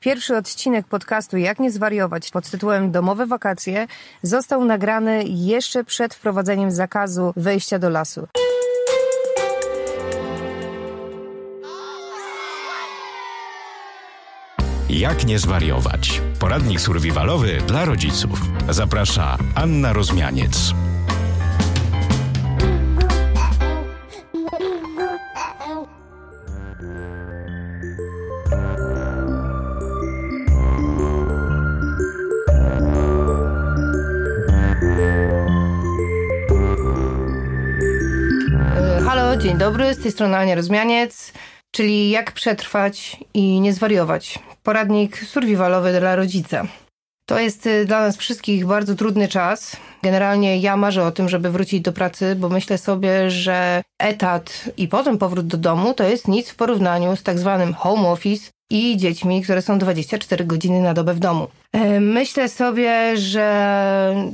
Pierwszy odcinek podcastu Jak nie zwariować pod tytułem Domowe wakacje został nagrany jeszcze przed wprowadzeniem zakazu wejścia do lasu. Jak nie zwariować? Poradnik survivalowy dla rodziców. Zaprasza Anna Rozmianiec. Dobry, z tej strony Ania Rozmianiec, czyli jak przetrwać i nie zwariować. Poradnik survivalowy dla rodzica. To jest y, dla nas wszystkich bardzo trudny czas. Generalnie ja marzę o tym, żeby wrócić do pracy, bo myślę sobie, że etat i potem powrót do domu to jest nic w porównaniu z tak zwanym home office i dziećmi, które są 24 godziny na dobę w domu. E, Myślę sobie, że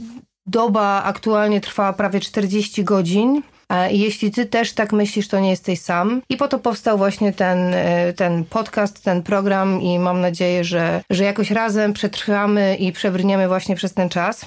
doba aktualnie trwa prawie 40 godzin. Jeśli ty też tak myślisz, to nie jesteś sam. I po to powstał właśnie ten, e, ten podcast, ten program i mam nadzieję, że, że jakoś razem przetrwamy i przebrniemy właśnie przez ten czas.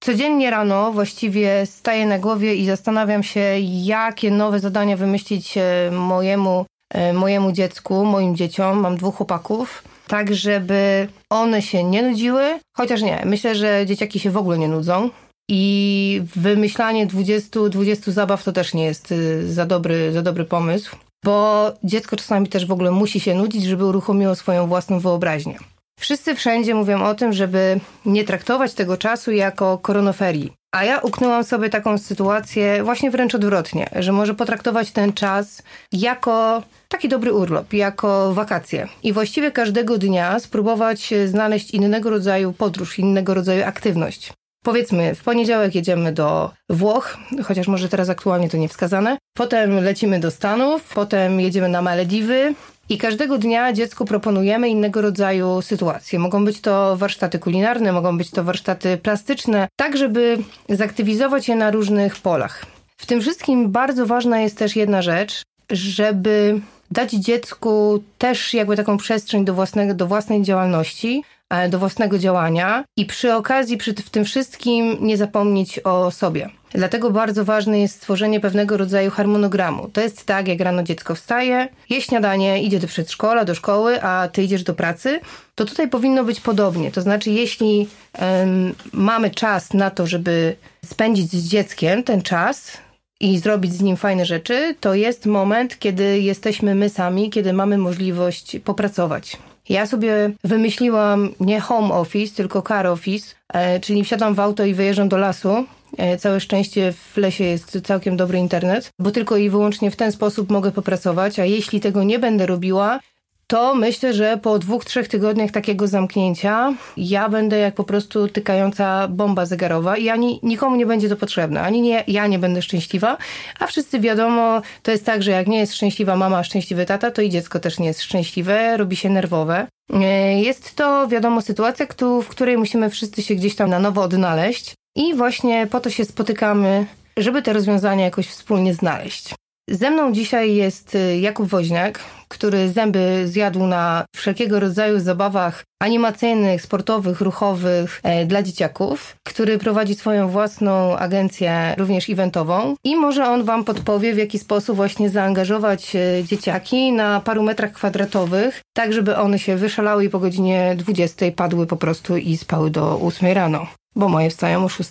Codziennie rano właściwie staję na głowie i zastanawiam się, jakie nowe zadania wymyślić e, mojemu, e, mojemu dziecku, moim dzieciom. Mam dwóch chłopaków. Tak, żeby one się nie nudziły, chociaż nie, myślę, że dzieciaki się w ogóle nie nudzą. I wymyślanie 20, 20 zabaw to też nie jest y, za dobry, za dobry pomysł, bo dziecko czasami też w ogóle musi się nudzić, żeby uruchomiło swoją własną wyobraźnię. Wszyscy wszędzie mówią o tym, żeby nie traktować tego czasu jako koronoferii. A ja uknęłam sobie taką sytuację właśnie wręcz odwrotnie, że może potraktować ten czas jako taki dobry urlop, jako wakacje. I właściwie każdego dnia spróbować znaleźć innego rodzaju podróż, innego rodzaju aktywność. Powiedzmy, w poniedziałek jedziemy do Włoch, chociaż może teraz aktualnie to nie wskazane. Potem lecimy do Stanów, potem jedziemy na Malediwy. I każdego dnia dziecku proponujemy innego rodzaju sytuacje. Mogą być to warsztaty kulinarne, mogą być to warsztaty plastyczne, tak żeby zaktywizować je na różnych polach. W tym wszystkim bardzo ważna jest też jedna rzecz, żeby dać dziecku też jakby taką przestrzeń do, własnego, do własnej działalności, do własnego działania i przy okazji przy w tym wszystkim nie zapomnieć o sobie. Dlatego bardzo ważne jest stworzenie pewnego rodzaju harmonogramu. To jest tak, jak rano dziecko wstaje, je śniadanie, idzie do przedszkola, do szkoły, a ty idziesz do pracy, to tutaj powinno być podobnie. To znaczy, jeśli em, mamy czas na to, żeby spędzić z dzieckiem ten czas, i zrobić z nim fajne rzeczy, to jest moment, kiedy jesteśmy my sami, kiedy mamy możliwość popracować. Ja sobie wymyśliłam nie home office, tylko car office, e, czyli wsiadam w auto i wyjeżdżam do lasu. E, Całe szczęście w lesie jest całkiem dobry internet, bo tylko i wyłącznie w ten sposób mogę popracować, a jeśli tego nie będę robiła, to myślę, że po dwóch, trzech tygodniach takiego zamknięcia ja będę jak po prostu tykająca bomba zegarowa i ani nikomu nie będzie to potrzebne. Ani nie, ja nie będę szczęśliwa, a wszyscy wiadomo, to jest tak, że jak nie jest szczęśliwa mama, a szczęśliwy tata, to i dziecko też nie jest szczęśliwe, robi się nerwowe. E, Jest to, wiadomo, sytuacja, w której musimy wszyscy się gdzieś tam na nowo odnaleźć i właśnie po to się spotykamy, żeby te rozwiązania jakoś wspólnie znaleźć. Ze mną dzisiaj jest y, Jakub Woźniak, który zęby zjadł na wszelkiego rodzaju zabawach animacyjnych, sportowych, ruchowych e, dla dzieciaków, który prowadzi swoją własną agencję, również eventową i może on Wam podpowie, w jaki sposób właśnie zaangażować e, dzieciaki na paru metrach kwadratowych, tak żeby one się wyszalały i po godzinie 20 padły po prostu i spały do 8 rano, bo moje wstają o 6.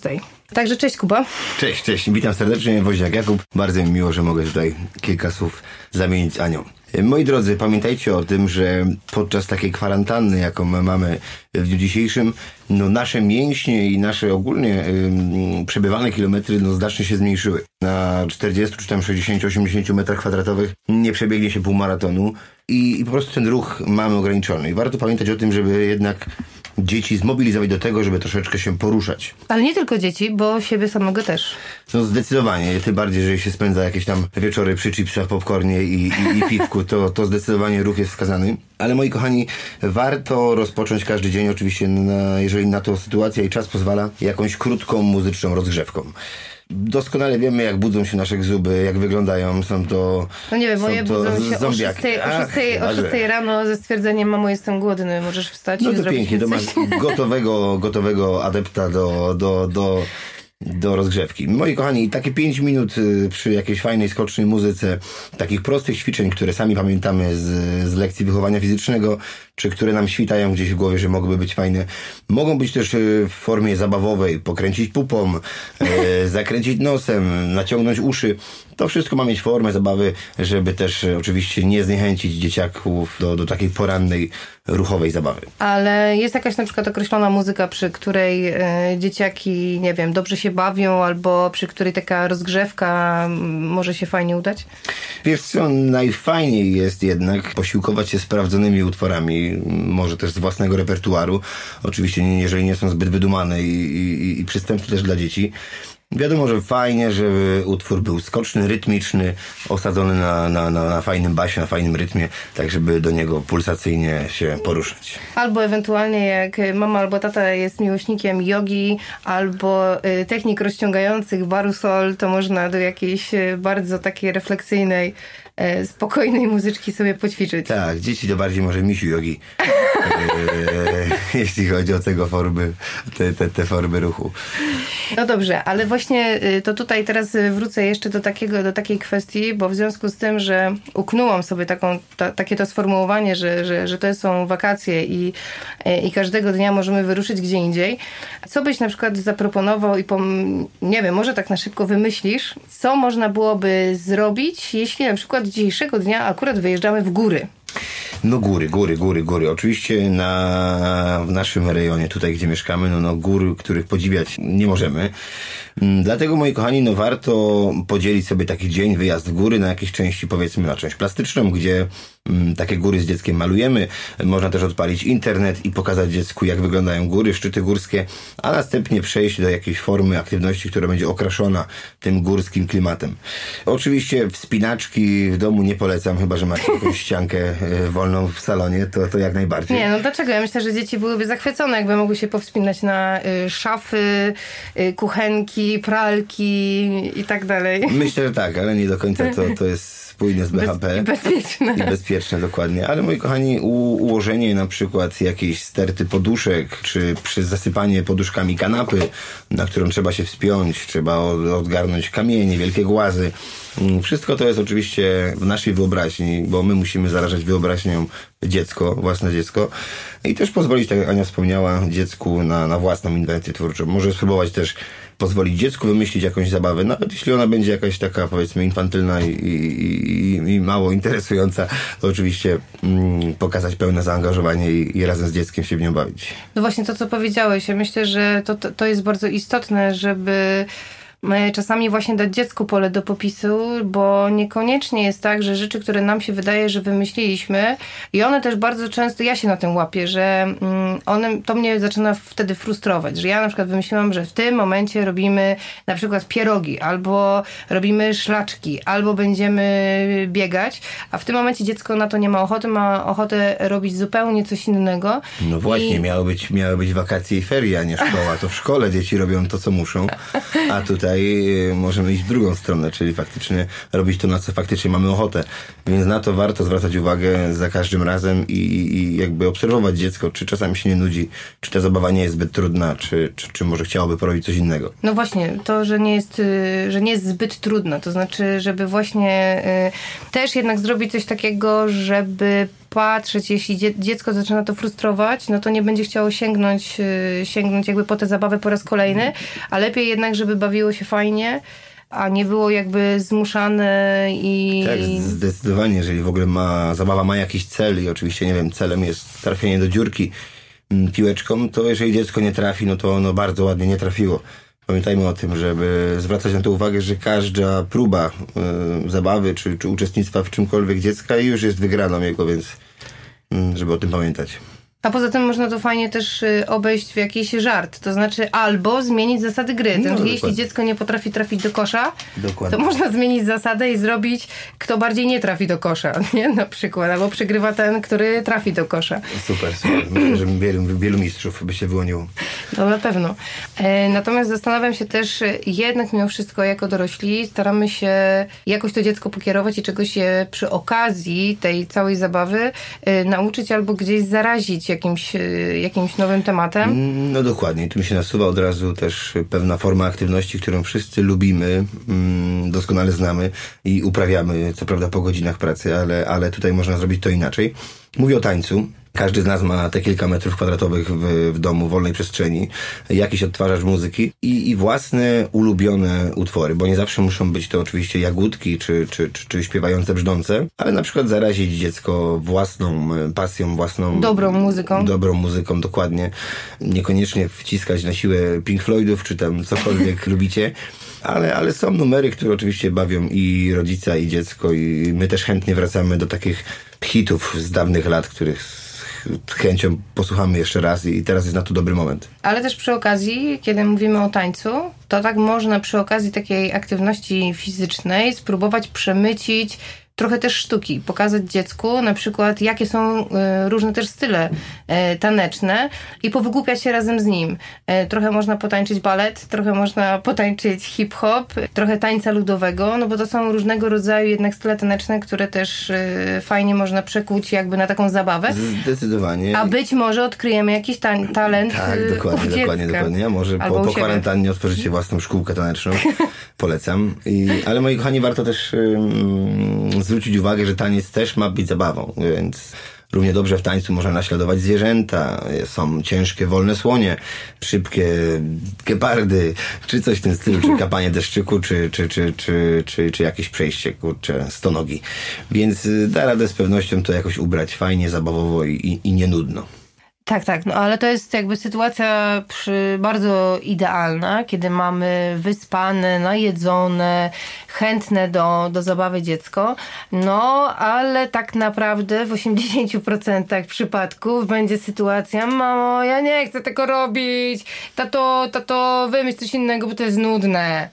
Także cześć Kuba. Cześć, cześć, witam serdecznie, Woźniak Jakub. Bardzo mi miło, że mogę tutaj kilka słów zamienić Anią. Moi drodzy, pamiętajcie o tym, że podczas takiej kwarantanny, jaką my mamy w dniu dzisiejszym, no nasze mięśnie i nasze ogólnie przebywane kilometry no znacznie się zmniejszyły. Na 40 czy tam 60, 80 metrach kwadratowych nie przebiegnie się półmaratonu i, i po prostu ten ruch mamy ograniczony. I warto pamiętać o tym, żeby jednak dzieci zmobilizować do tego, żeby troszeczkę się poruszać. Ale nie tylko dzieci, bo siebie samego też. No zdecydowanie, tym bardziej, jeżeli się spędza jakieś tam wieczory przy chipsach, popcornie i, i, i piwku, to, to zdecydowanie ruch jest wskazany. Ale moi kochani, warto rozpocząć każdy dzień, oczywiście, na, jeżeli na to sytuacja i czas pozwala, jakąś krótką muzyczną rozgrzewką. Doskonale wiemy, jak budzą się nasze zuby, jak wyglądają. Są to. No nie wiem, moje budzą się o zombiaki. 6, o, Ach, 6, o Boże. 6 rano ze stwierdzeniem, mamo jestem głodny, możesz wstać No i to pięknie, to masz gotowego, gotowego adepta do, do, do, do rozgrzewki. Moi kochani, takie 5 minut y, przy jakiejś fajnej, skocznej muzyce, takich prostych ćwiczeń, które sami pamiętamy z, z lekcji wychowania fizycznego, czy które nam świtają gdzieś w głowie, że mogłyby być fajne, mogą być też y, w formie zabawowej, pokręcić pupą, y, zakręcić nosem, naciągnąć uszy. To wszystko ma mieć formę zabawy, żeby też y, oczywiście nie zniechęcić dzieciaków do, do takiej porannej, ruchowej zabawy. Ale jest jakaś na przykład określona muzyka, przy której e, dzieciaki, nie wiem, dobrze się bawią, albo przy której taka rozgrzewka może się fajnie udać? Wiesz co, najfajniej jest jednak posiłkować się sprawdzonymi utworami, może też z własnego repertuaru. Oczywiście jeżeli nie są zbyt wydumane i, i, i przystępne też dla dzieci. Wiadomo, że fajnie, żeby utwór był skoczny, rytmiczny, osadzony na, na, na, na fajnym basie, na fajnym rytmie, tak żeby do niego pulsacyjnie się poruszać. Albo ewentualnie jak mama albo tata jest miłośnikiem jogi, albo y, technik rozciągających barusol, to można do jakiejś y, bardzo takiej refleksyjnej, spokojnej muzyczki sobie poćwiczyć. Tak, dzieci to bardziej może misiu jogi, jeśli chodzi o tego formy, te, te, te formy ruchu. No dobrze, ale właśnie y, to tutaj teraz wrócę jeszcze do, takiego, do takiej kwestii, bo w związku z tym, że uknęłam sobie taką, ta, takie to sformułowanie, że, że, że to są wakacje i, i każdego dnia możemy wyruszyć gdzie indziej. Co byś na przykład zaproponował i pom- nie wiem, może tak na szybko wymyślisz, co można byłoby zrobić, jeśli na przykład dzisiejszego dnia akurat wyjeżdżamy w góry? No góry, góry, góry, góry. Oczywiście na, w naszym rejonie, tutaj gdzie mieszkamy, no, no gór, których podziwiać nie możemy. Mm, Dlatego, moi kochani, no warto podzielić sobie taki dzień, wyjazd w góry na jakieś części, powiedzmy na część plastyczną, gdzie takie góry z dzieckiem malujemy. Można też odpalić internet i pokazać dziecku, jak wyglądają góry, szczyty górskie, a następnie przejść do jakiejś formy aktywności, która będzie okraszona tym górskim klimatem. Oczywiście wspinaczki w domu nie polecam, chyba że macie jakąś ściankę e, wolną w salonie, to, to jak najbardziej. Nie, no dlaczego? Ja myślę, że dzieci byłyby zachwycone, jakby mogły się powspinać na y, szafy, y, kuchenki, pralki i tak dalej. Myślę, że tak, ale nie do końca to, to jest spójne z Bez, BHP. I bezpieczne. I bezpieczne, dokładnie. Ale moi kochani, u, ułożenie na przykład jakiejś sterty poduszek, czy przy zasypanie poduszkami kanapy, na którą trzeba się wspiąć, trzeba od- odgarnąć kamienie, wielkie głazy. Mm, Wszystko to jest oczywiście w naszej wyobraźni, bo my musimy zarażać wyobraźnią dziecko, własne dziecko i też pozwolić, tak jak Ania wspomniała, dziecku na, na własną inwencję twórczą. Może spróbować też pozwolić dziecku wymyślić jakąś zabawę, nawet jeśli ona będzie jakaś taka powiedzmy infantylna i, i, i, mało interesująca, to oczywiście mm, pokazać pełne zaangażowanie i, i razem z dzieckiem się w nią bawić. No właśnie to, co powiedziałeś. Ja myślę, że to, to, to jest bardzo istotne, żeby czasami właśnie dać dziecku pole do popisu, bo niekoniecznie jest tak, że rzeczy, które nam się wydaje, że wymyśliliśmy i one też bardzo często, ja się na tym łapię, że mm, one, to mnie zaczyna wtedy frustrować, że ja na przykład wymyśliłam, że w tym momencie robimy na przykład pierogi, albo robimy szlaczki, albo będziemy biegać, a w tym momencie dziecko na to nie ma ochoty, ma ochotę robić zupełnie coś innego. No właśnie, I- miały, być, miały być wakacje i ferie, a nie szkoła. To w szkole dzieci robią to, co muszą, a tutaj y, możemy iść w drugą stronę, czyli faktycznie robić to, na co faktycznie mamy ochotę. Więc na to warto zwracać uwagę za każdym razem i, i, i jakby obserwować dziecko, czy czasami się nie nudzi, czy ta zabawa nie jest zbyt trudna, czy, czy, czy może chciałoby porobić coś innego. No właśnie, to, że nie jest, y, że nie jest zbyt trudno, to znaczy, żeby właśnie y, też jednak zrobić coś takiego, żeby patrzeć, jeśli dzie- dziecko zaczyna to frustrować, no to nie będzie chciało sięgnąć, y, sięgnąć jakby po tę zabawę po raz kolejny, a lepiej jednak, żeby bawiło się fajnie, a nie było jakby zmuszane i... Tak, zdecydowanie, jeżeli w ogóle ma, zabawa ma jakiś cel i oczywiście, nie wiem, celem jest trafienie do dziurki mm, piłeczką, to jeżeli dziecko nie trafi, no to ono bardzo ładnie nie trafiło. Pamiętajmy o tym, żeby zwracać na to uwagę, że każda próba y, zabawy czy, czy uczestnictwa w czymkolwiek dziecka już jest wygraną jego, więc mm, żeby o tym pamiętać. A poza tym można to fajnie też y, obejść w jakiś żart, to znaczy albo zmienić zasady gry. No, jeśli dokładnie. dziecko nie potrafi trafić do kosza, Dokładnie. to można zmienić zasadę i zrobić, kto bardziej nie trafi do kosza, nie? Na przykład. Albo przegrywa ten, który trafi do kosza. Super, super. Myślę, że wielu, wielu mistrzów by się wyłoniło. No na pewno. E, natomiast zastanawiam się też, e, jednak mimo wszystko jako dorośli staramy się jakoś to dziecko pokierować i czegoś się przy okazji tej całej zabawy e, nauczyć albo gdzieś zarazić jakimś, e, jakimś nowym tematem. Mm, No dokładnie. Tu mi się nasuwa od razu też pewna forma aktywności, którą wszyscy lubimy, mm, doskonale znamy i uprawiamy, co prawda po godzinach pracy, ale, ale tutaj można zrobić to inaczej. Mówię o tańcu. Każdy z nas ma te kilka metrów kwadratowych w, w domu, wolnej przestrzeni, jakiś odtwarzacz muzyki i, i własne ulubione utwory, bo nie zawsze muszą być to oczywiście jagódki czy, czy, czy, czy śpiewające brzdące, ale na przykład zarazić dziecko własną e, pasją, własną Dobrą muzyką. dobrą muzyką, dokładnie. Niekoniecznie wciskać na siłę Pink Floydów, czy tam cokolwiek lubicie. Ale, ale są numery, które oczywiście bawią i rodzica, i dziecko, i my też chętnie wracamy do takich hitów z dawnych lat, których chęcią posłuchamy jeszcze raz i teraz jest na to dobry moment. Ale też przy okazji, kiedy mówimy o tańcu, to tak można przy okazji takiej aktywności fizycznej spróbować przemycić trochę też sztuki, pokazać dziecku na przykład, jakie są e, różne też style e, taneczne i powygłupiać się razem z nim. E, trochę można potańczyć balet, trochę można potańczyć hip-hop, trochę tańca ludowego, no bo to są różnego rodzaju jednak style taneczne, które też fajnie można przekuć jakby na taką zabawę. Zdecydowanie. A być może odkryjemy jakiś ta- talent Tak, dokładnie, dokładnie, dokładnie. A może Albo po, po kwarantannie otworzycie własną szkółkę taneczną. Polecam. I, ale moi kochani, warto też ym, zwrócić uwagę, że taniec też ma być zabawą, więc równie dobrze w tańcu można naśladować zwierzęta. Są ciężkie, wolne słonie, szybkie gepardy, czy coś w tym stylu, czy kapanie deszczyku, czy, czy, czy, czy, czy, czy jakieś przejście, kurczę, stonogi. Więc y, da radę z pewnością to jakoś ubrać fajnie, zabawowo i, i, i nie nudno. Tak, tak, no ale to jest jakby sytuacja przy, bardzo idealna, kiedy mamy wyspane, najedzone, chętne do, do zabawy dziecko, no ale tak naprawdę w 80% przypadków będzie sytuacja, mamo, ja nie chcę tego robić, tato, tato, wymyśl coś innego, bo to jest nudne.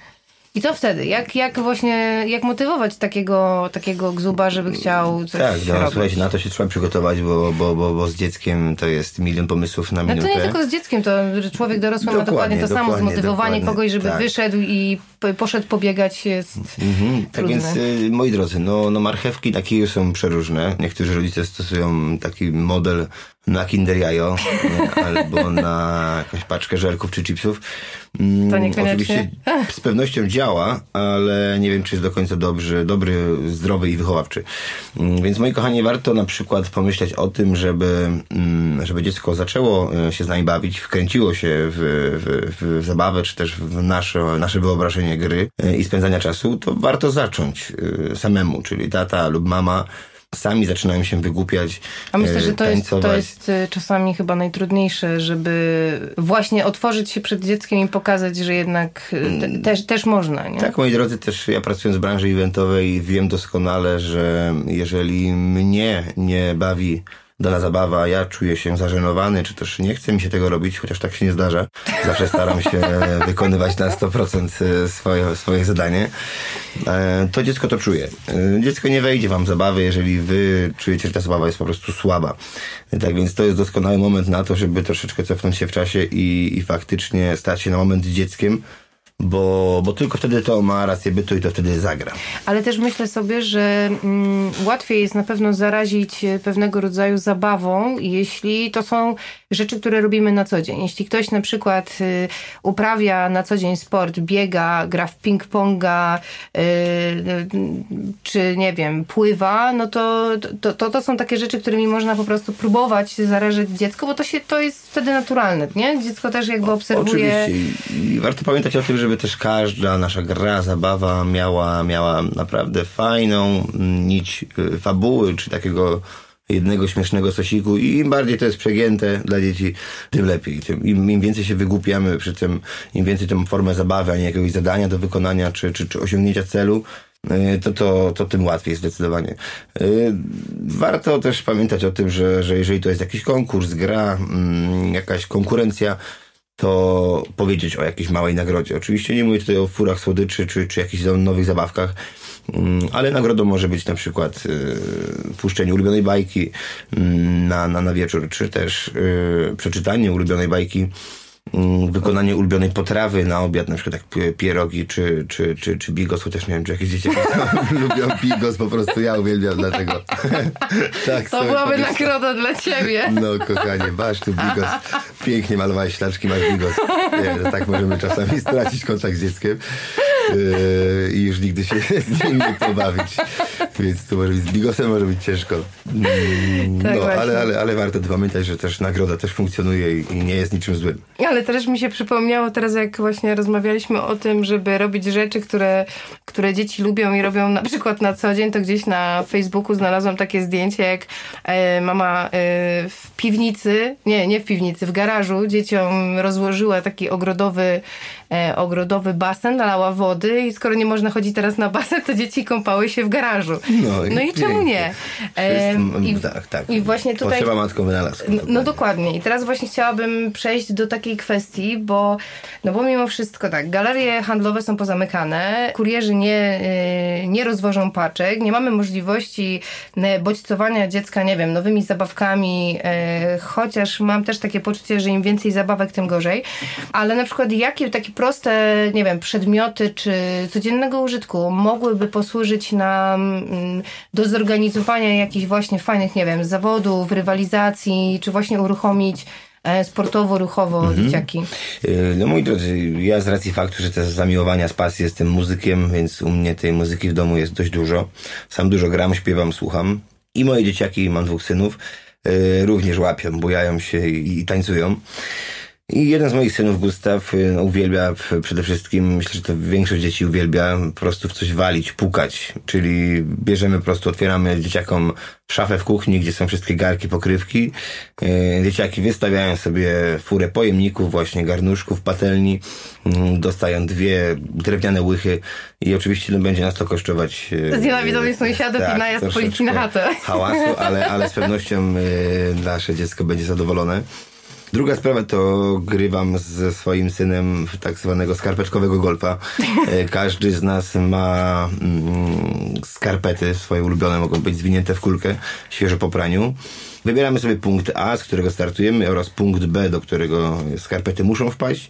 I co wtedy? Jak, jak właśnie, jak motywować takiego, takiego gzuba, żeby chciał coś Tak, no, robić? słuchajcie, na to się trzeba przygotować, bo, bo, bo, bo z dzieckiem to jest milion pomysłów na No minutę. to nie tylko z dzieckiem, to człowiek dorosły ma Dokładnie, dokładnie to samo. dokładnie, Zmotywowanie dokładnie, kogoś, żeby tak. wyszedł i poszedł pobiegać jest Mhm, tak trudne. więc, y, moi drodzy, no, no marchewki na kiju są przeróżne. Niektórzy rodzice stosują taki model na Kinder Jajo, albo na jakąś paczkę żelków czy chipsów. Mm, To niekoniecznie. Oczywiście z pewnością działa, ale nie wiem, czy jest do końca dobrze, dobry, zdrowy i wychowawczy. Mm, Więc moi kochani, warto na przykład pomyśleć o tym, żeby, mm, żeby dziecko zaczęło e, się z nami bawić, wkręciło się w, w, w zabawę, czy też w nasze, nasze wyobrażenie gry e, i spędzania czasu, to warto zacząć e, samemu, czyli tata lub mama sami zaczynają się wygłupiać, A myślę, e, że to jest, to jest y, czasami chyba najtrudniejsze, żeby właśnie otworzyć się przed dzieckiem i pokazać, że jednak y, te, też, też można, nie? Tak, moi drodzy, też ja pracując w branży eventowej wiem doskonale, że jeżeli mnie nie bawi dana zabawa, ja czuję się zażenowany, czy też nie chce mi się tego robić, chociaż tak się nie zdarza. Zawsze staram się wykonywać na 100% swoje, swoje zadanie. E, To dziecko to czuje. E, Dziecko nie wejdzie wam zabawy, jeżeli wy czujecie, że ta zabawa jest po prostu słaba. Tak więc to jest doskonały moment na to, żeby troszeczkę cofnąć się w czasie i, i faktycznie stać się na moment dzieckiem, bo, bo tylko wtedy to ma rację bytu i to wtedy zagra. Ale też myślę sobie, że mm, łatwiej jest na pewno zarazić e, pewnego rodzaju zabawą, jeśli to są rzeczy, które robimy na co dzień. Jeśli ktoś na przykład y, uprawia na co dzień sport, biega, gra w ping-ponga, y, y, czy nie wiem, pływa, no to, to, to, to są takie rzeczy, którymi można po prostu próbować zarażać dziecko, bo to się to jest wtedy naturalne, nie? Dziecko też jakby obserwuje. Oczywiście. I, I warto pamiętać o tym, żeby też każda nasza gra, zabawa miała, miała naprawdę fajną mm, nić y, fabuły, czy takiego jednego śmiesznego sosiku i im bardziej to jest przegięte dla dzieci, tym lepiej. Tym, im, Im więcej się wygłupiamy przy tym, im więcej tę formę zabawy, a nie jakiegoś zadania do wykonania, czy, czy, czy osiągnięcia celu, y, to, to, to tym łatwiej zdecydowanie. Y, warto też pamiętać o tym, że, że jeżeli to jest jakiś konkurs, gra, mm, jakaś konkurencja, to powiedzieć o jakiejś małej nagrodzie. Oczywiście nie mówię tutaj o furach słodyczy czy, czy jakichś nowych zabawkach, mm, ale nagrodą może być na przykład y, puszczenie ulubionej bajki mm, na, na, na wieczór, czy też y, przeczytanie ulubionej bajki wykonanie ulubionej potrawy na obiad, na przykład jak pierogi czy, czy, czy, czy bigos, chociaż nie wiem, czy jakieś dzieci lubią bigos, po prostu ja uwielbiam dlatego. tak, to byłaby nagroda dla ciebie. No kochanie, masz tu bigos. Pięknie malowałeś ślaczki, masz bigos. Nie, tak możemy czasami stracić kontakt z dzieckiem i już nigdy się z nim nie pobawić. Więc to może być z bigosem, może być ciężko. Mm, tak no, ale, ale, ale warto pamiętać, że też nagroda też funkcjonuje i, nie jest niczym złym. Ale też mi się przypomniało teraz, jak właśnie rozmawialiśmy o tym, żeby robić rzeczy, które, które dzieci lubią i robią na przykład na co dzień, to gdzieś na Facebooku znalazłam takie zdjęcie, jak e, mama e, w piwnicy, nie, nie w piwnicy, w garażu dzieciom rozłożyła taki ogrodowy ogrodowy basen, nalała wody i skoro nie można chodzić teraz na basen, to dzieci kąpały się w garażu. No, no i czemu nie? E, i, tak, tak. I właśnie tutaj... Potrzeba matką wynalazku. No, no dokładnie. I teraz właśnie chciałabym przejść do takiej kwestii, bo, no bo mimo wszystko tak, galerie handlowe są pozamykane, kurierzy nie, y, nie rozwożą paczek, nie mamy możliwości y, bodźcowania dziecka, nie wiem, nowymi zabawkami, y, chociaż mam też takie poczucie, że im więcej zabawek, tym gorzej. Ale na przykład jakie takie proste, nie wiem, przedmioty czy codziennego użytku mogłyby posłużyć nam mm, do zorganizowania jakichś właśnie fajnych, nie wiem, zawodów, rywalizacji, czy właśnie uruchomić E, sportowo-ruchowo mhm. dzieciaki? E, no moi drodzy, ja z racji faktu, że też zamiłowania z pasji jestem muzykiem, więc u mnie tej muzyki w domu jest dość dużo. Sam dużo gram, śpiewam, słucham. I moje dzieciaki, mam dwóch synów, e, również łapią, bujają się i, i tańcują. I jeden z moich synów, Gustaw, y, uwielbia przede wszystkim, myślę, że to większość dzieci uwielbia, po prostu w coś walić, pukać. Czyli bierzemy po prostu, otwieramy dzieciakom szafę w kuchni, gdzie są wszystkie garki, pokrywki. Y, dzieciaki wystawiają sobie furę pojemników, właśnie garnuszków, patelni, mm, dostają dwie drewniane łychy i oczywiście no, będzie nas to kosztować... Y, Znienawidzą sąsiadów tak, i najazd policji na chatę. Hałasu, ale, ale z pewnością nasze dziecko będzie zadowolone. Druga sprawa to grywam ze swoim synem w tak zwanego skarpeczkowego golfa. E, każdy z nas ma mm, skarpety swoje ulubione, mogą być zwinięte w kulkę, świeżo po praniu. Wybieramy sobie punkt A, z którego startujemy oraz punkt B, do którego skarpety muszą wpaść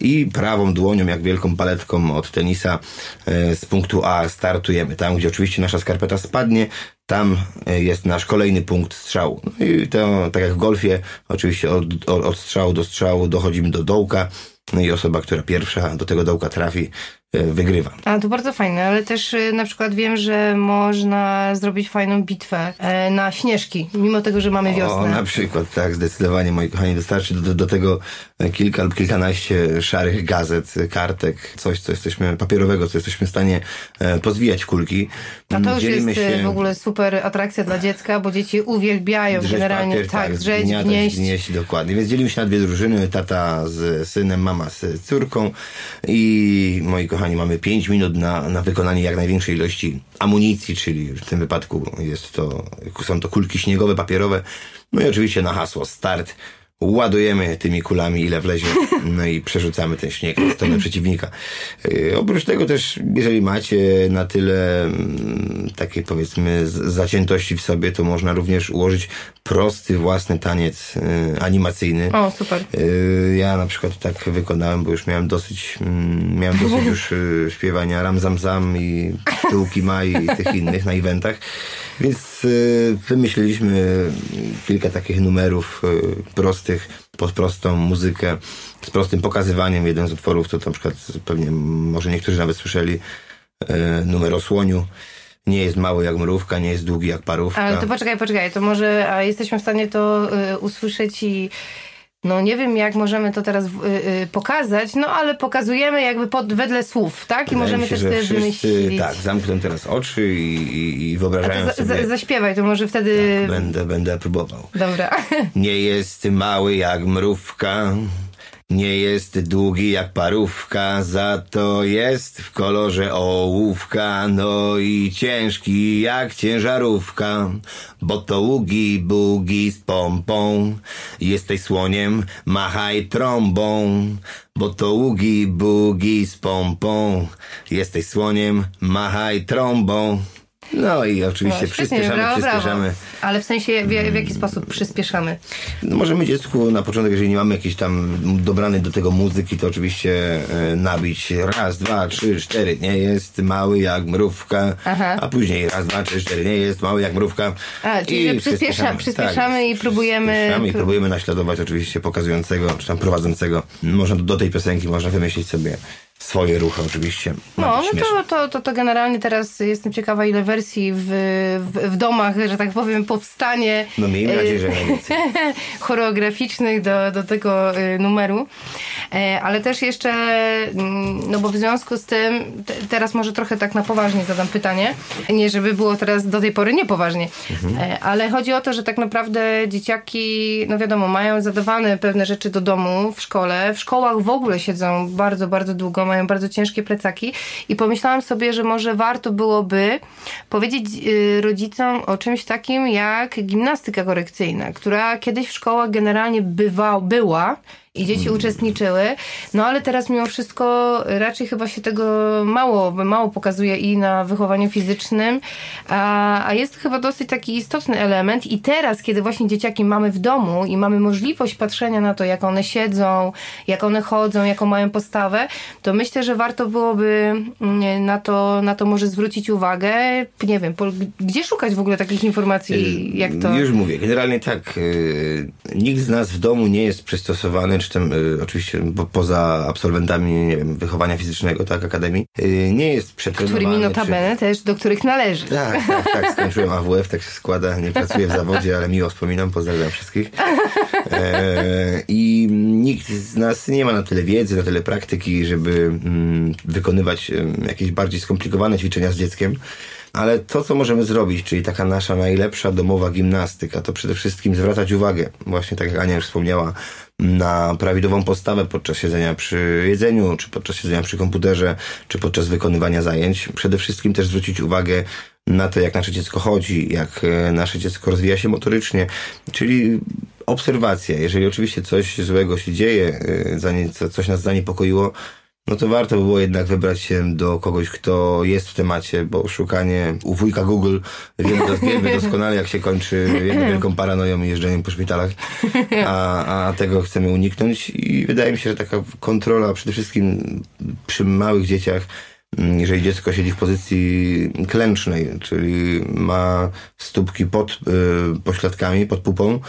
i prawą dłonią, jak wielką paletką od tenisa e, z punktu A startujemy. Tam, gdzie oczywiście nasza skarpeta spadnie, tam e, jest nasz kolejny punkt strzału. No i to, tak jak w golfie, oczywiście od, od, od strzału do strzału dochodzimy do dołka, no i osoba, która pierwsza do tego dołka trafi, wygrywa. A to bardzo fajne, ale też e, na przykład wiem, że można zrobić fajną bitwę e, na śnieżki, mimo tego, że mamy wiosnę. O, na przykład, tak, zdecydowanie, moi kochani, dostarczy do, do tego kilka lub kilkanaście szarych gazet, kartek, coś, co jesteśmy, papierowego, co jesteśmy w stanie pozwijać w kulki. A to już Dzielimy jest się... w ogóle super atrakcja dla dziecka, bo dzieci uwielbiają drzeć generalnie papier, tak, tak drzeć, gnieść. gnieść. Dokładnie, więc dzielimy się na dwie drużyny, tata z synem, mama z córką i moi kochani kochani, mamy 5 minut na, na wykonanie jak największej ilości amunicji, czyli w tym wypadku jest to, są to kulki śniegowe, papierowe. No i oczywiście na hasło start ładujemy tymi kulami ile wlezie, no i przerzucamy ten śnieg w stronę przeciwnika. Yy, oprócz tego też, jeżeli macie na tyle mm, takiej powiedzmy zaciętości w sobie, to można również ułożyć prosty własny taniec yy, animacyjny. O, super. Yy, ja na przykład tak wykonałem, bo już miałem dosyć, mm, miałem dosyć już y, śpiewania Ram Zam Zam i Tyłki Maj i tych innych na eventach. Więc y, wymyśliliśmy kilka takich numerów y, prostych, pod prostą muzykę, z prostym pokazywaniem. Jeden z utworów to na przykład pewnie może niektórzy nawet słyszeli y, numer o słoniu nie jest mały jak mrówka, nie jest długi jak parówka. Ale to poczekaj, poczekaj, to może a jesteśmy w stanie to y, usłyszeć i no nie wiem, jak możemy to teraz y, y, pokazać, no ale pokazujemy jakby pod, wedle słów, tak? I Wydaje możemy się, też sobie wymyślić. Tak, zamknę teraz oczy i, i, i wyobrażają za, sobie... zaśpiewaj, to może wtedy... Tak, będę, będę próbował. Dobra. Nie jest mały jak mrówka, Nie jest długi jak parówka, za to jest w kolorze ołówka, no i ciężki jak ciężarówka, bo to ługi bugi z pompą. Jesteś słoniem, machaj trąbą, bo to ługi bugi z pompą. Jesteś słoniem, machaj trąbą. No i oczywiście No, przyspieszamy, brawo, brawo. przyspieszamy. Ale w sensie, w, w jaki sposób przyspieszamy? No możemy dziecku na początek, jeżeli nie mamy jakiejś tam dobranej do tego muzyki, to oczywiście e, nabić raz, dwa, trzy, cztery, nie jest mały jak mrówka, Aha. a później raz, dwa, trzy, cztery, nie jest mały jak mrówka. A, czyli że przyspiesza- przyspieszamy i próbujemy- Przyspieszamy i próbujemy naśladować oczywiście pokazującego, czy tam prowadzącego. Można do tej piosenki można wymyślić sobie swoje ruchy oczywiście. No, no to, to, to, to generalnie teraz jestem ciekawa, ile wersji w, w, w domach, że tak powiem, powstanie No miejmy nadzieję, że choreograficznych do, do tego e, numeru. E, Ale też jeszcze, mm, no bo w związku z tym, te, teraz może trochę tak na poważnie zadam pytanie. Nie, żeby było teraz do tej pory niepoważnie. E, Ale chodzi o to, że tak naprawdę dzieciaki, no wiadomo, mają zadawane pewne rzeczy do domu w szkole. W szkołach w ogóle siedzą bardzo, bardzo długo, mają bardzo ciężkie plecaki i pomyślałam sobie, że może warto byłoby powiedzieć y, rodzicom o czymś takim jak gimnastyka korekcyjna, która kiedyś w szkołach generalnie bywa, była i dzieci uczestniczyły, no ale teraz mimo wszystko raczej chyba się tego mało, mało pokazuje i na wychowaniu fizycznym, a, a jest chyba dosyć taki istotny element i teraz, kiedy właśnie dzieciaki mamy w domu i mamy możliwość patrzenia na to, jak one siedzą, jak one chodzą, jaką mają postawę, to myślę, że warto byłoby mm, na to, na to może zwrócić uwagę. Nie wiem, po, gdzie szukać w ogóle takich informacji, jak to... Już mówię, generalnie tak. y, nikt z nas w domu nie jest przystosowany, czy tam y, oczywiście po, poza absolwentami, nie wiem, wychowania fizycznego, tak, akademii, y, nie jest przetrenowany. Którymi notabene też, do których należy. Tak, tak, tak, skończyłem AWF, tak się składa, nie pracuję w zawodzie, ale miło wspominam, pozdrawiam wszystkich. E, I nikt z nas nie ma na tyle wiedzy, na tyle praktyki, żeby mm, wykonywać jakieś bardziej skomplikowane ćwiczenia z dzieckiem. Ale to, co możemy zrobić, czyli taka nasza najlepsza domowa gimnastyka, to przede wszystkim zwracać uwagę, właśnie tak jak Ania już wspomniała, na prawidłową postawę podczas siedzenia przy jedzeniu, czy podczas siedzenia przy komputerze, czy podczas wykonywania zajęć. Przede wszystkim też zwrócić uwagę na to, jak nasze dziecko chodzi, jak e, nasze dziecko rozwija się motorycznie, czyli obserwacja. Jeżeli oczywiście coś złego się dzieje, e, coś nas zaniepokoiło, no to warto by było jednak wybrać się do kogoś, kto jest w temacie, bo szukanie u wujka Google wiemy, dos- wiemy doskonale, jak się kończy jedną wielką paranoją i jeżdżeniem po szpitalach, a, a tego chcemy uniknąć. I wydaje mi się, że taka kontrola przede wszystkim przy małych dzieciach, mm, jeżeli dziecko siedzi w pozycji klęcznej, czyli ma stópki pod y, pośladkami, pod pupą,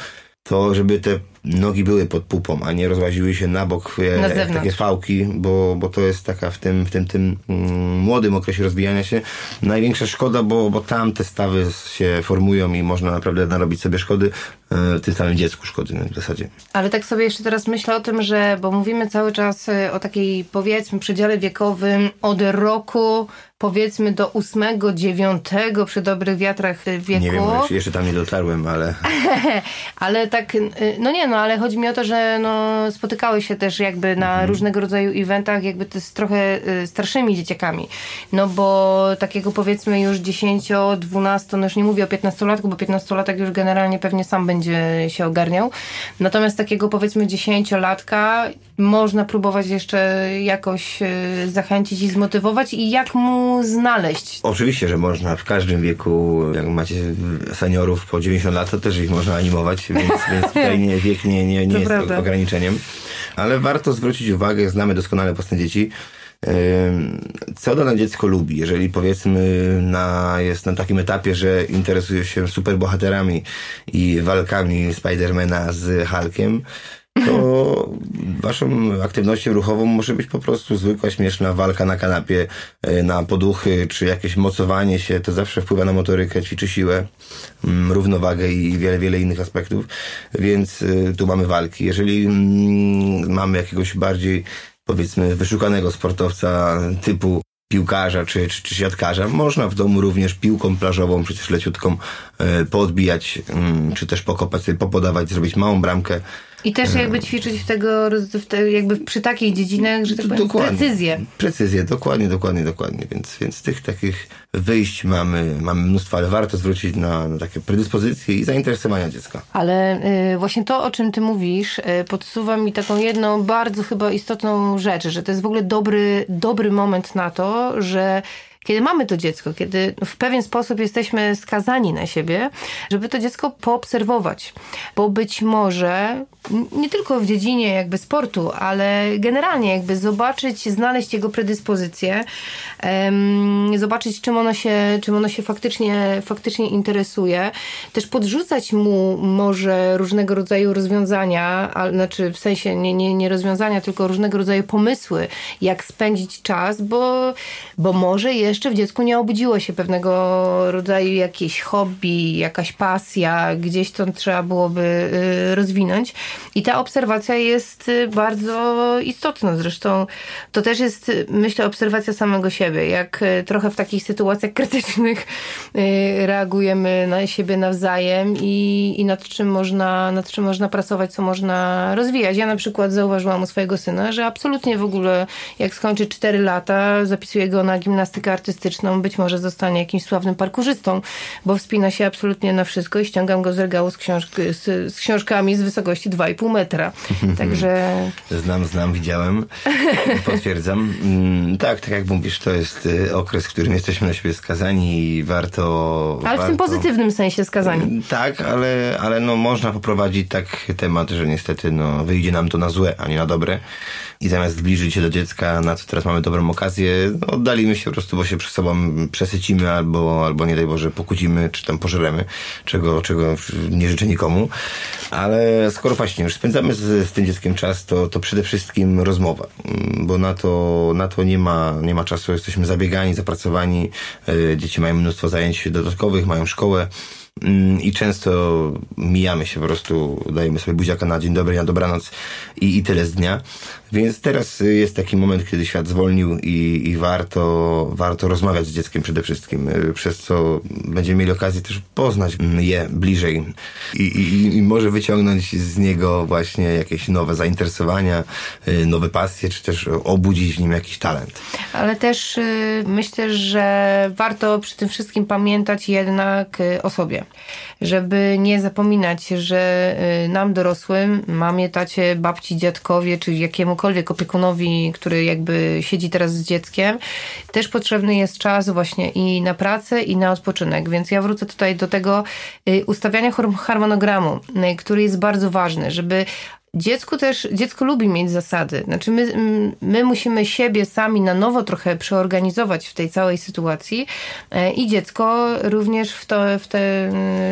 to żeby te nogi były pod pupą, a nie rozłaziły się na bok e, Na takie fałki, bo, bo to jest taka w tym, w tym, tym mm, młodym okresie rozwijania się największa szkoda, bo, bo tam te stawy się formują i można naprawdę narobić sobie szkody, e, tym samym dziecku szkody w zasadzie. Ale tak sobie jeszcze teraz myślę o tym, że, bo mówimy cały czas e, o takiej powiedzmy przedziale wiekowym od roku powiedzmy do ósmego, dziewiątego przy dobrych wiatrach e, wieku. Nie wiem, jeszcze, tam nie dotarłem, ale Ale tak, y, no nie no, ale chodzi mi o to, że no, spotykały się też jakby na Mhm. różnego rodzaju eventach jakby to z trochę y, starszymi dzieciakami. No bo takiego powiedzmy już 10, 12, no już nie mówię o 15-latku, bo 15-latek już generalnie pewnie sam będzie się ogarniał. Natomiast takiego powiedzmy 10-latka można próbować jeszcze jakoś y, zachęcić i zmotywować i jak mu znaleźć Oczywiście, że można w każdym wieku, jak macie seniorów po 90 lat, to też ich można animować, więc, więc tutaj nie, wiek nie, nie, nie jest prawda. ograniczeniem. Ale warto zwrócić uwagę, znamy doskonale postęp dzieci, co dane dziecko lubi. Jeżeli powiedzmy na, jest na takim etapie, że interesuje się superbohaterami i walkami Spidermana z Hulkiem, to waszą aktywnością ruchową może być po prostu zwykła, śmieszna walka na kanapie, e, na poduchy, czy jakieś mocowanie się. To zawsze wpływa na motorykę, ćwiczy siłę, mm, równowagę i wiele, wiele innych aspektów. Więc y, tu mamy walki. Jeżeli mm, mamy jakiegoś bardziej, powiedzmy, wyszukanego sportowca typu piłkarza czy, czy, czy siatkarza. Można w domu również piłką plażową, przecież leciutką, e, poodbijać, mm, czy też pokopać sobie, popodawać, zrobić małą bramkę. I też jakby ćwiczyć w tego, w te, jakby przy takich dziedzinach, że tak powiem, Dokładnie. precyzję. Precyzję, dokładnie, dokładnie, dokładnie. Więc, więc tych takich wyjść mamy, mamy mnóstwo, ale warto zwrócić na, na takie predyspozycje i zainteresowania dziecka. Ale y, właśnie to, o czym ty mówisz, y, podsuwa mi taką jedną bardzo chyba istotną rzecz, że to jest w ogóle dobry, dobry moment na to, że kiedy mamy to dziecko, kiedy w pewien sposób jesteśmy skazani na siebie, żeby to dziecko poobserwować. Bo być może nie tylko w dziedzinie jakby sportu, ale generalnie jakby zobaczyć, znaleźć jego predyspozycje, um, zobaczyć czym ono się, czym ono się faktycznie, faktycznie interesuje, też podrzucać mu może różnego rodzaju rozwiązania, a, znaczy w sensie nie, nie, nie rozwiązania, tylko różnego rodzaju pomysły, jak spędzić czas, bo, bo może jeszcze w dziecku nie obudziło się pewnego rodzaju jakieś hobby, jakaś pasja, gdzieś to trzeba byłoby y, rozwinąć. I ta obserwacja jest y, bardzo istotna. Zresztą to też jest, myślę, obserwacja samego siebie. Jak y, trochę w takich sytuacjach krytycznych reagujemy na siebie nawzajem i, i nad, czym można, nad czym można pracować, co można rozwijać. Ja na przykład zauważyłam u swojego syna, że absolutnie w ogóle jak skończy 4 lata, zapisuję go na gimnastykę artystyczną, być może zostanie jakimś sławnym parkurzystą, bo wspina się absolutnie na wszystko i ściągam go z regału z, książ z, z książkami z wysokości 2,5 metra. Także... Znam, znam, widziałem. Potwierdzam. Mm, tak, tak jak mówisz, to jest y, okres, w którym jesteśmy na siebie skazani i warto... Ale warto... w tym pozytywnym sensie skazani. Tak, ale, ale no, można poprowadzić tak temat, że niestety no, wyjdzie nam to na złe, a nie na dobre i zamiast zbliżyć się do dziecka, na co teraz mamy dobrą okazję, no, oddalimy się po prostu, bo się przy sobą przesycimy albo, albo nie daj Boże pokłócimy, czy tam pożeremy, czego, czego nie życzę nikomu. Ale skoro właśnie już spędzamy z, z tym dzieckiem czas, to, to przede wszystkim rozmowa, mm, bo na to, na to nie ma, nie ma czasu, jesteśmy zabiegani, zapracowani, e, dzieci mają mnóstwo zajęć dodatkowych, mają szkołę, Mm, i często mijamy się po prostu, dajemy sobie buziaka na dzień dobry, na dobranoc i, i tyle z dnia. Więc teraz jest taki moment, kiedy świat zwolnił i, i warto, warto rozmawiać z dzieckiem przede wszystkim, y, przez co będziemy mieli okazję też poznać je bliżej i, i, i może wyciągnąć z niego właśnie jakieś nowe zainteresowania, y, nowe pasje, czy też obudzić w nim jakiś talent. Ale też y, myślę, że warto przy tym wszystkim pamiętać jednak o sobie żeby nie zapominać, że y, nam dorosłym, mamie, tacie, babci, dziadkowie, czy jakiemukolwiek opiekunowi, który jakby siedzi teraz z dzieckiem, też potrzebny jest czas właśnie i na pracę, i na odpoczynek. Więc ja wrócę tutaj do tego y, ustawiania harmonogramu, y, który jest bardzo ważny, żeby Dziecku też, dziecko lubi mieć zasady. Znaczy my, my musimy siebie sami na nowo trochę przeorganizować w tej całej sytuacji e, i dziecko również w, to, w, te,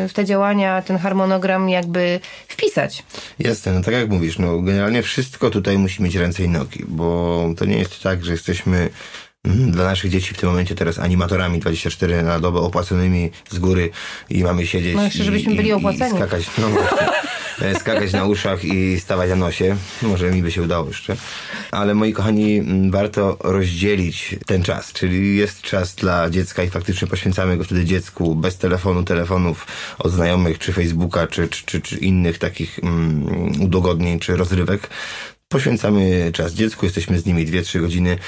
w te działania, ten harmonogram jakby wpisać. Jasne, no tak jak mówisz, no generalnie wszystko tutaj musi mieć ręce i nogi, bo to nie jest tak, że jesteśmy mm, dla naszych dzieci w tym momencie teraz animatorami 24 na dobę opłaconymi z góry i mamy siedzieć no jeszcze, żebyśmy i, byli opłaceni. i skakać. No właśnie. E, skakać na uszach i stawać na nosie. Może mi by się udało jeszcze. Ale moi kochani, warto rozdzielić ten czas. Czyli jest czas dla dziecka i faktycznie poświęcamy go wtedy dziecku bez telefonu, telefonów od znajomych, czy Facebooka, czy, czy, czy, czy innych takich um, udogodnień, czy rozrywek. Poświęcamy czas dziecku, jesteśmy z nimi 2-3 godziny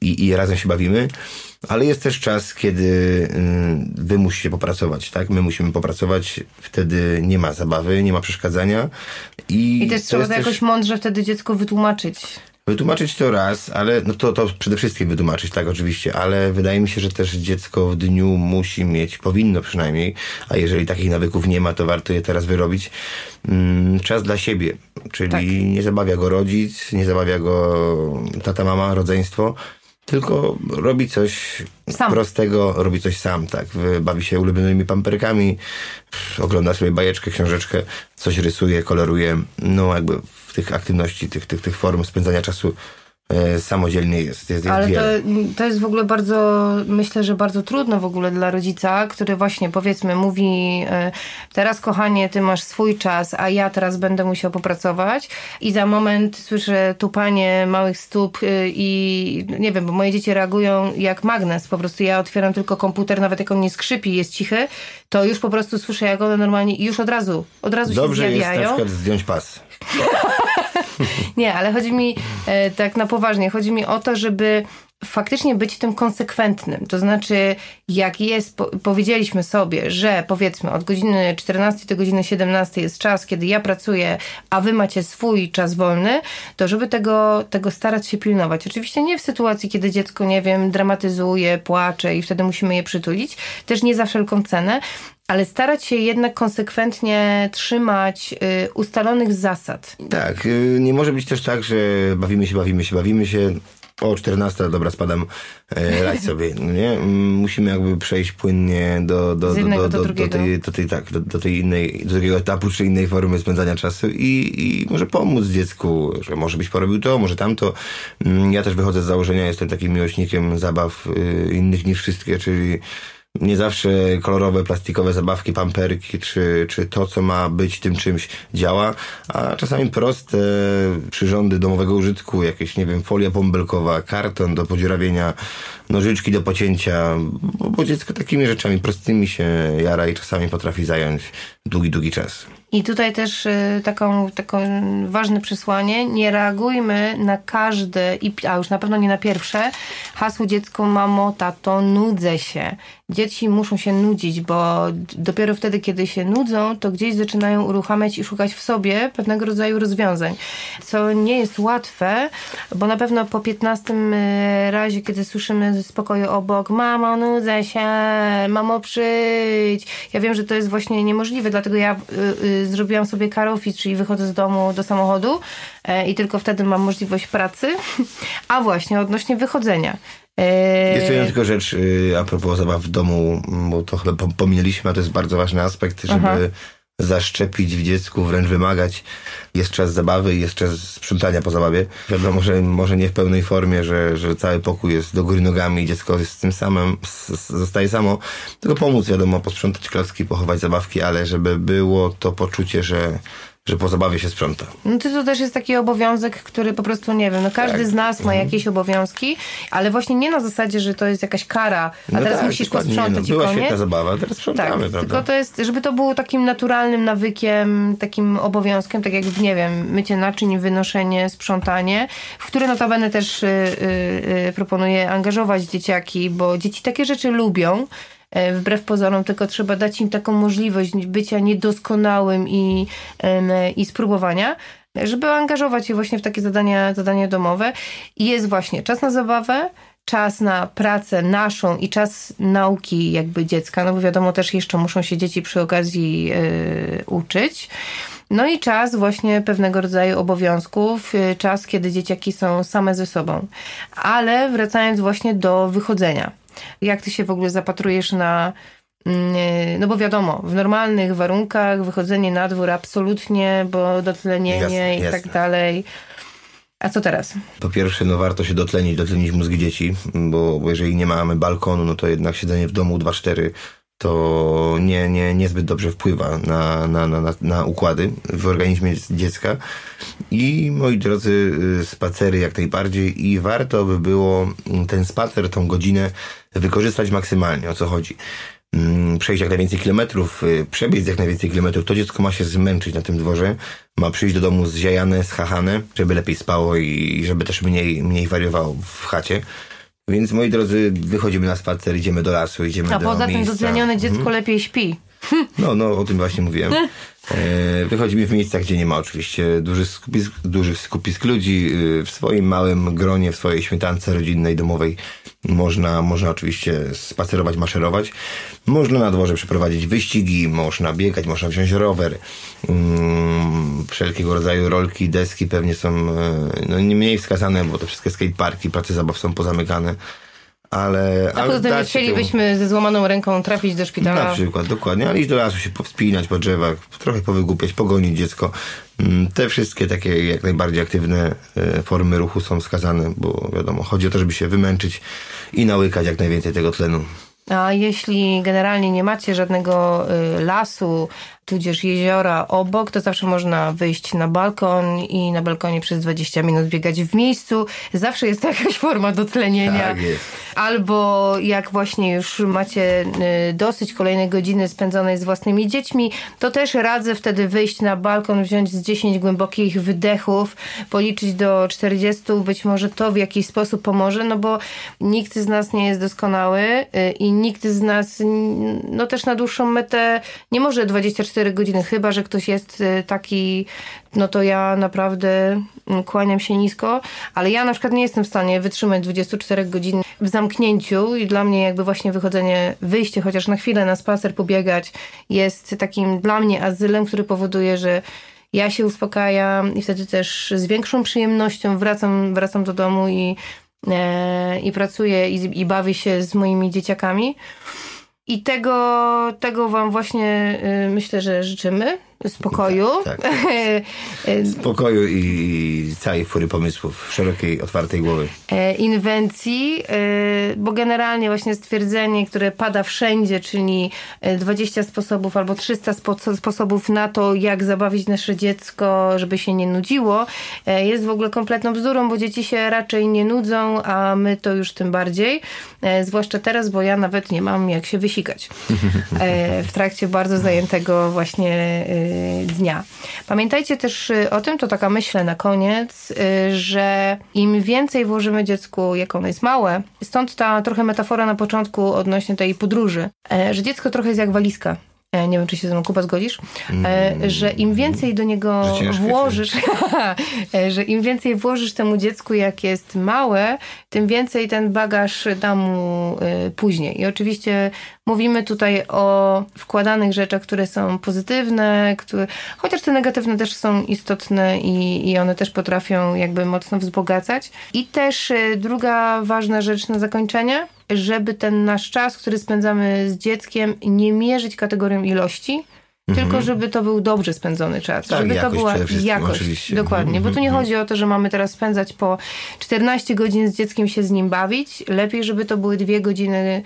i, i razem się bawimy ale jest też czas, kiedy y, wy musicie popracować, tak? My musimy popracować, wtedy nie ma zabawy, nie ma przeszkadzania. I, I też trzeba to jakoś też... mądrze wtedy dziecko wytłumaczyć. Wytłumaczyć to raz, ale no to, to przede wszystkim wytłumaczyć, tak oczywiście, ale wydaje mi się, że też dziecko w dniu musi mieć, powinno przynajmniej, a jeżeli takich nawyków nie ma, to warto je teraz wyrobić, mm, czas dla siebie. Czyli tak. nie zabawia go rodzic, nie zabawia go tata, mama, rodzeństwo, tylko robi coś sam. prostego, robi coś sam, tak. Bawi się ulubionymi pamperkami, ogląda sobie bajeczkę, książeczkę, coś rysuje, koloruje. No jakby w tych aktywności, tych, tych, tych form spędzania czasu e, samodzielnie jest. jest, jest Ale to, wiele. to jest w ogóle bardzo, myślę, że bardzo trudno w ogóle dla rodzica, który właśnie powiedzmy mówi e, teraz kochanie, ty masz swój czas, a ja teraz będę musiał popracować i za moment słyszę tupanie małych stóp e, i nie wiem, bo moje dzieci reagują jak magnes, po prostu ja otwieram tylko komputer, nawet jak on nie skrzypi, jest cichy, to już po prostu słyszę jak one normalnie i już od razu, od razu Dobrze się jest na zjawiają. przykład zdjąć pas. Nie, ale chodzi mi e, tak na poważnie, chodzi mi o to, żeby faktycznie być tym konsekwentnym. To znaczy, jak jest, po, powiedzieliśmy sobie, że powiedzmy od godziny 14 do godziny 17 jest czas, kiedy ja pracuję, a wy macie swój czas wolny, to żeby tego, tego starać się pilnować. Oczywiście nie w sytuacji, kiedy dziecko, nie wiem, dramatyzuje, płacze i wtedy musimy je przytulić. Też nie za wszelką cenę, ale starać się jednak konsekwentnie trzymać y, ustalonych zasad. Tak, y, nie może być też tak, że bawimy się, bawimy się, bawimy się. O 14, dobra, spadam, e, radź sobie, no nie? Mm, Musimy jakby przejść płynnie do, do, do, do, tej, do tej, tak, do, tej innej, do drugiego etapu, czy innej formy spędzania czasu i, i może pomóc dziecku, że może byś porobił to, może tamto. Mm, Ja też wychodzę z założenia, jestem takim miłośnikiem zabaw y, innych niż wszystkie, czyli nie zawsze kolorowe, plastikowe zabawki, pamperki, czy, czy to, co ma być tym czymś działa, a czasami proste przyrządy domowego użytku, jakieś, nie wiem, folia bąbelkowa, karton do podziurawienia, nożyczki do pocięcia, bo, bo dziecko takimi rzeczami prostymi się jara i czasami potrafi zająć długi, długi czas. I tutaj też y, taką, taką ważne przesłanie, nie reagujmy na każde, a już na pewno nie na pierwsze, hasło dziecko, mamo, tato, nudzę się. Dzieci muszą się nudzić, bo dopiero wtedy, kiedy się nudzą, to gdzieś zaczynają uruchamiać i szukać w sobie pewnego rodzaju rozwiązań. Co nie jest łatwe, bo na pewno po 15 y, razie, kiedy słyszymy z pokoju obok, mamo, nudzę się, mamo, przyjdź. Ja wiem, że to jest właśnie niemożliwe, dlatego ja y, y, zrobiłam sobie car office, czyli wychodzę z domu do samochodu e, i tylko wtedy mam możliwość pracy. A właśnie, odnośnie wychodzenia. E, Jeszcze jedna tylko rzecz y, a propos zabaw w domu, m, bo to chyba pom- pominęliśmy, a to jest bardzo ważny aspekt, żeby Aha. zaszczepić w dziecku, wręcz wymagać. Jest czas zabawy i jest czas sprzątania po zabawie. Wiadomo, że może nie w pełnej formie, że, że cały pokój jest do góry nogami i dziecko jest z tym samym, zostaje samo. Tylko pomóc, wiadomo, posprzątać klocki, pochować zabawki, ale żeby było to poczucie, że, że po zabawie się sprząta. No to, to też jest taki obowiązek, który po prostu, nie wiem, no każdy Tak. z nas ma jakieś obowiązki, ale właśnie nie na zasadzie, że to jest jakaś kara, a teraz tak, musisz posprzątać no, i Była koniec. świetna zabawa, teraz sprzątamy, Tak, prawda? tylko to jest, żeby to było takim naturalnym nawykiem, takim obowiązkiem, tak jak, nie wiem, mycie naczyń, wynoszenie, sprzątanie, w które notabene też y, y, y, proponuję angażować dzieciaki, bo dzieci takie rzeczy lubią, wbrew pozorom, tylko trzeba dać im taką możliwość bycia niedoskonałym i, i spróbowania, żeby angażować je właśnie w takie zadania, zadania domowe. I jest właśnie czas na zabawę, czas na pracę naszą i czas nauki jakby dziecka, no bo wiadomo też jeszcze muszą się dzieci przy okazji yy, uczyć. No i czas właśnie pewnego rodzaju obowiązków, yy, czas, kiedy dzieciaki są same ze sobą. Ale wracając właśnie do wychodzenia. Jak ty się w ogóle zapatrujesz na mm, yy, no bo wiadomo, w normalnych warunkach wychodzenie na dwór absolutnie, bo dotlenienie Jasne, i jasne. tak dalej. A co teraz? Po pierwsze, no warto się dotlenić, dotlenić mózgi dzieci, bo, bo jeżeli nie mamy balkonu, no to jednak siedzenie w domu 2-4 to nie, nie, niezbyt dobrze wpływa na, na, na, na, na układy w organizmie dziecka. I moi drodzy, y, spacery jak najbardziej i warto by było ten spacer, tą godzinę wykorzystać maksymalnie. O co chodzi? Mm, Przejść jak najwięcej kilometrów, y, przebiec jak najwięcej kilometrów. To dziecko ma się zmęczyć na tym dworze, ma przyjść do domu zziajane, schachane, żeby lepiej spało i żeby też mniej, mniej wariowało w chacie. Więc moi drodzy, wychodzimy na spacer, idziemy do lasu, idziemy A do poza tym dotlenione dziecko lepiej śpi. No, no, o tym właśnie mówiłem. E, wychodzimy w miejscach, gdzie nie ma oczywiście dużych skupisk, dużych skupisk ludzi. Y, W swoim małym gronie, w swojej śmietance rodzinnej, domowej można, można oczywiście spacerować, maszerować. Można na dworze przeprowadzić wyścigi, można biegać, można wziąć rower. Mm, wszelkiego rodzaju rolki, deski pewnie są e, no, nie mniej wskazane, bo te wszystkie skateparki, prace zabaw są pozamykane. Ale, A ale temu- chcielibyśmy ze złamaną ręką trafić do szpitala. na przykład, dokładnie. Ale iść do lasu, się powspinać po drzewach, trochę powygłupiać, pogonić dziecko. Mm, Te wszystkie takie jak najbardziej aktywne e, formy ruchu są wskazane, bo wiadomo, chodzi o to, żeby się wymęczyć i nałykać jak najwięcej tego tlenu. A jeśli generalnie nie macie żadnego y, lasu, tudzież jeziora obok, to zawsze można wyjść na balkon i na balkonie przez 20 minut biegać w miejscu. Zawsze jest to jakaś forma dotlenienia. Tak jest. Albo jak właśnie już macie y, dosyć kolejnej godziny spędzonej z własnymi dziećmi, to też radzę wtedy wyjść na balkon, wziąć z 10 głębokich wydechów, policzyć do 40. Być może to w jakiś sposób pomoże, no bo nikt z nas nie jest doskonały y, i nikt z nas no też na dłuższą metę nie może 24 godziny, chyba że ktoś jest y, taki, no to ja naprawdę mm, kłaniam się nisko, ale ja na przykład nie jestem w stanie wytrzymać 24 godzin w zamknięciu i dla mnie jakby właśnie wychodzenie, wyjście chociaż na chwilę na spacer, pobiegać jest takim dla mnie azylem, który powoduje, że ja się uspokajam i wtedy też z większą przyjemnością wracam, wracam do domu i, e, i pracuję i, i bawię się z moimi dzieciakami. I tego, tego Wam właśnie y, myślę, że życzymy. Spokoju. Tak, Y, Spokoju i całej fury pomysłów, szerokiej, otwartej głowy. e, inwencji, e, bo generalnie właśnie stwierdzenie, które pada wszędzie, czyli e, 20 sposobów albo 300 spo- sposobów na to, jak zabawić nasze dziecko, żeby się nie nudziło, e, jest w ogóle kompletną bzdurą, bo dzieci się raczej nie nudzą, a my to już tym bardziej. E, Zwłaszcza teraz, bo ja nawet nie mam jak się wysikać e, w trakcie bardzo zajętego właśnie e, dnia. Pamiętajcie też e, o tym, to taka myślę na koniec, e, że im więcej włożymy dziecku, jak ono jest małe, stąd ta trochę metafora na początku odnośnie tej podróży, e, że dziecko trochę jest jak walizka. E, Nie wiem, czy się ze mną Kuba zgodzisz, e, że im więcej do niego włożysz, że im więcej włożysz temu dziecku, jak jest małe, tym więcej ten bagaż da mu później. I oczywiście mówimy tutaj o wkładanych rzeczach, które są pozytywne, które, chociaż te negatywne też są istotne i, i one też potrafią jakby mocno wzbogacać. I też e, druga ważna rzecz na zakończenie, żeby ten nasz czas, który spędzamy z dzieckiem, nie mierzyć kategorią ilości, tylko żeby to był dobrze spędzony czas. Mhm. Tak, żeby to była jakość. oczywiście. Dokładnie, bo tu nie Mhm, chodzi o to, że mamy teraz spędzać po 14 godzin z dzieckiem się z nim bawić. Lepiej, żeby to były dwie godziny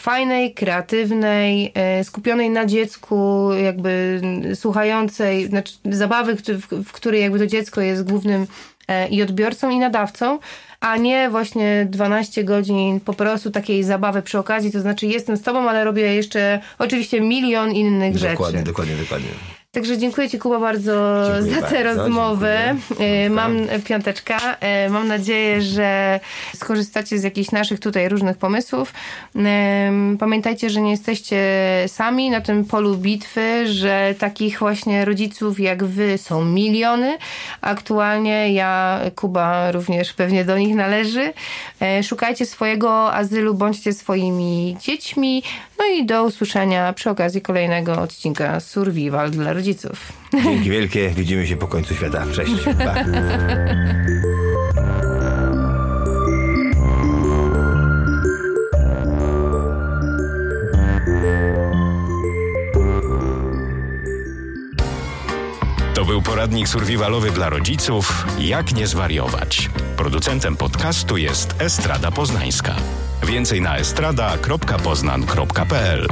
fajnej, kreatywnej, e, skupionej na dziecku, jakby słuchającej, znaczy zabawy, w, której jakby to dziecko jest głównym e, i odbiorcą i nadawcą, a nie właśnie 12 godzin po prostu takiej zabawy przy okazji, to znaczy jestem z tobą, ale robię jeszcze oczywiście milion innych Dokładnie, rzeczy. dokładnie, dokładnie. Także dziękuję Ci Kuba bardzo Dziękuję za bardzo, rozmowę. dziękuję. E, Mam piąteczka. E, Mam nadzieję, że skorzystacie z jakichś naszych tutaj różnych pomysłów. Em, Pamiętajcie, że nie jesteście sami na tym polu bitwy, że takich właśnie rodziców jak Wy są miliony. Aktualnie ja, Kuba również pewnie do nich należy. E, Szukajcie swojego azylu, bądźcie swoimi dziećmi. No i do usłyszenia przy okazji kolejnego odcinka Survival dla rodziców. Dzięki wielkie, widzimy się po końcu świata. Cześć. Pa. To był poradnik survivalowy dla rodziców Jak nie zwariować. Producentem podcastu jest Estrada Poznańska. Więcej na estrada.poznan.pl